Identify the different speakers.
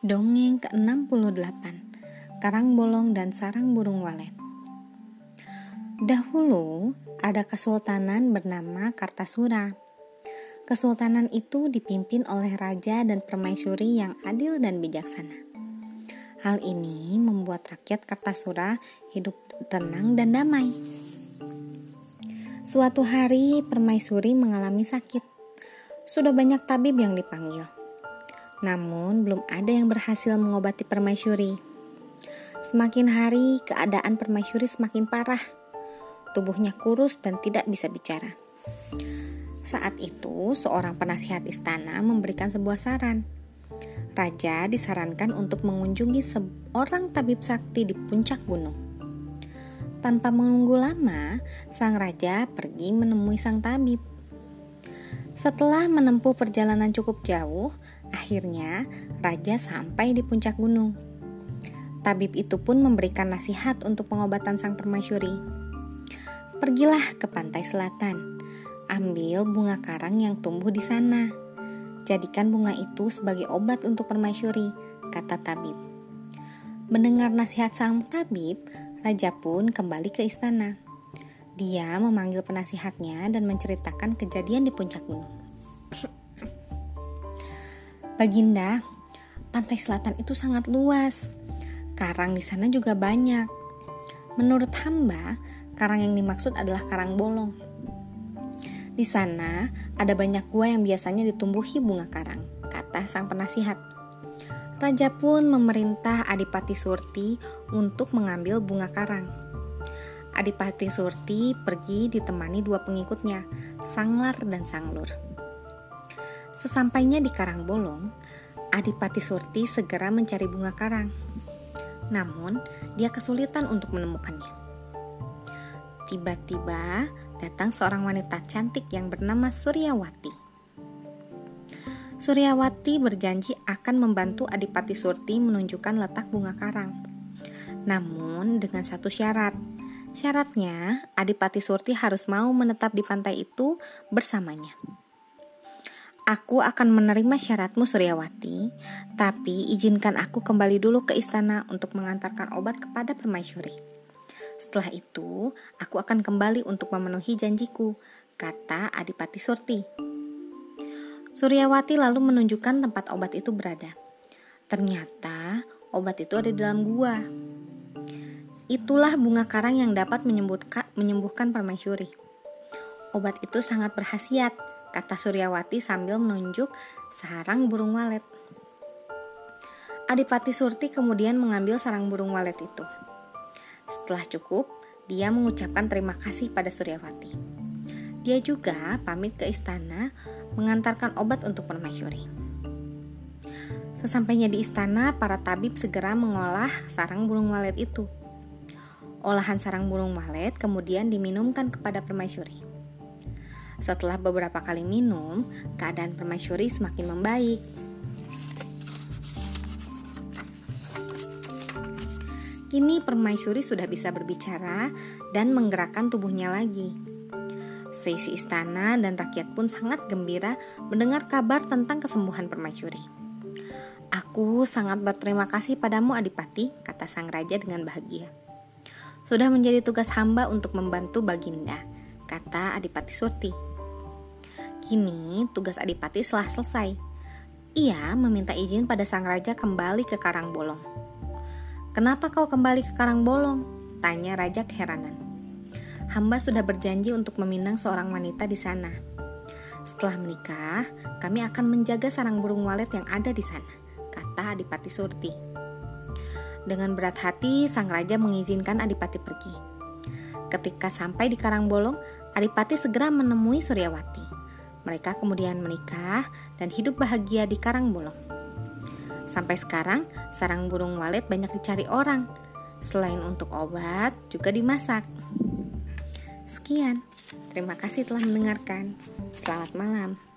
Speaker 1: Dongeng ke-68 Karang Bolong dan Sarang Burung Walet Dahulu ada kesultanan bernama Kartasura. Kesultanan itu dipimpin oleh raja dan permaisuri yang adil dan bijaksana. Hal ini membuat rakyat Kartasura hidup tenang dan damai. Suatu hari permaisuri mengalami sakit. Sudah banyak tabib yang dipanggil namun, belum ada yang berhasil mengobati permaisuri. Semakin hari, keadaan permaisuri semakin parah. Tubuhnya kurus dan tidak bisa bicara. Saat itu, seorang penasihat istana memberikan sebuah saran. Raja disarankan untuk mengunjungi seorang tabib sakti di puncak gunung. Tanpa menunggu lama, sang raja pergi menemui sang tabib. Setelah menempuh perjalanan cukup jauh, akhirnya raja sampai di puncak gunung. Tabib itu pun memberikan nasihat untuk pengobatan sang permaisuri. Pergilah ke pantai selatan, ambil bunga karang yang tumbuh di sana. Jadikan bunga itu sebagai obat untuk permaisuri, kata tabib. Mendengar nasihat sang tabib, raja pun kembali ke istana. Dia memanggil penasihatnya dan menceritakan kejadian di puncak gunung. Baginda, pantai selatan itu sangat luas. Karang di sana juga banyak. Menurut hamba, karang yang dimaksud adalah karang bolong. Di sana ada banyak gua yang biasanya ditumbuhi bunga karang, kata sang penasihat. Raja pun memerintah Adipati Surti untuk mengambil bunga karang. Adipati Surti pergi ditemani dua pengikutnya, Sanglar dan Sanglur. Sesampainya di Karang Bolong, Adipati Surti segera mencari bunga karang. Namun, dia kesulitan untuk menemukannya. Tiba-tiba datang seorang wanita cantik yang bernama Suryawati. Suryawati berjanji akan membantu Adipati Surti menunjukkan letak bunga karang. Namun dengan satu syarat, Syaratnya, Adipati Surti harus mau menetap di pantai itu bersamanya. Aku akan menerima syaratmu Suryawati, tapi izinkan aku kembali dulu ke istana untuk mengantarkan obat kepada permaisuri. Setelah itu, aku akan kembali untuk memenuhi janjiku, kata Adipati Surti. Suryawati lalu menunjukkan tempat obat itu berada. Ternyata obat itu ada di dalam gua. Itulah bunga karang yang dapat menyembuhkan, permaisuri. Obat itu sangat berhasiat, kata Suryawati sambil menunjuk sarang burung walet. Adipati Surti kemudian mengambil sarang burung walet itu. Setelah cukup, dia mengucapkan terima kasih pada Suryawati. Dia juga pamit ke istana mengantarkan obat untuk permaisuri. Sesampainya di istana, para tabib segera mengolah sarang burung walet itu. Olahan sarang burung walet kemudian diminumkan kepada permaisuri. Setelah beberapa kali minum, keadaan permaisuri semakin membaik. Kini permaisuri sudah bisa berbicara dan menggerakkan tubuhnya lagi. Seisi istana dan rakyat pun sangat gembira mendengar kabar tentang kesembuhan permaisuri. Aku sangat berterima kasih padamu Adipati, kata sang raja dengan bahagia. Sudah menjadi tugas hamba untuk membantu Baginda, kata Adipati Surti. Kini tugas Adipati telah selesai. Ia meminta izin pada sang raja kembali ke Karang Bolong. Kenapa kau kembali ke Karang Bolong? Tanya raja keheranan. Hamba sudah berjanji untuk meminang seorang wanita di sana. Setelah menikah, kami akan menjaga sarang burung walet yang ada di sana, kata Adipati Surti. Dengan berat hati, sang raja mengizinkan Adipati pergi. Ketika sampai di Karangbolong, Adipati segera menemui Suryawati. Mereka kemudian menikah dan hidup bahagia di Karangbolong. Sampai sekarang, sarang burung walet banyak dicari orang. Selain untuk obat, juga dimasak. Sekian, terima kasih telah mendengarkan. Selamat malam.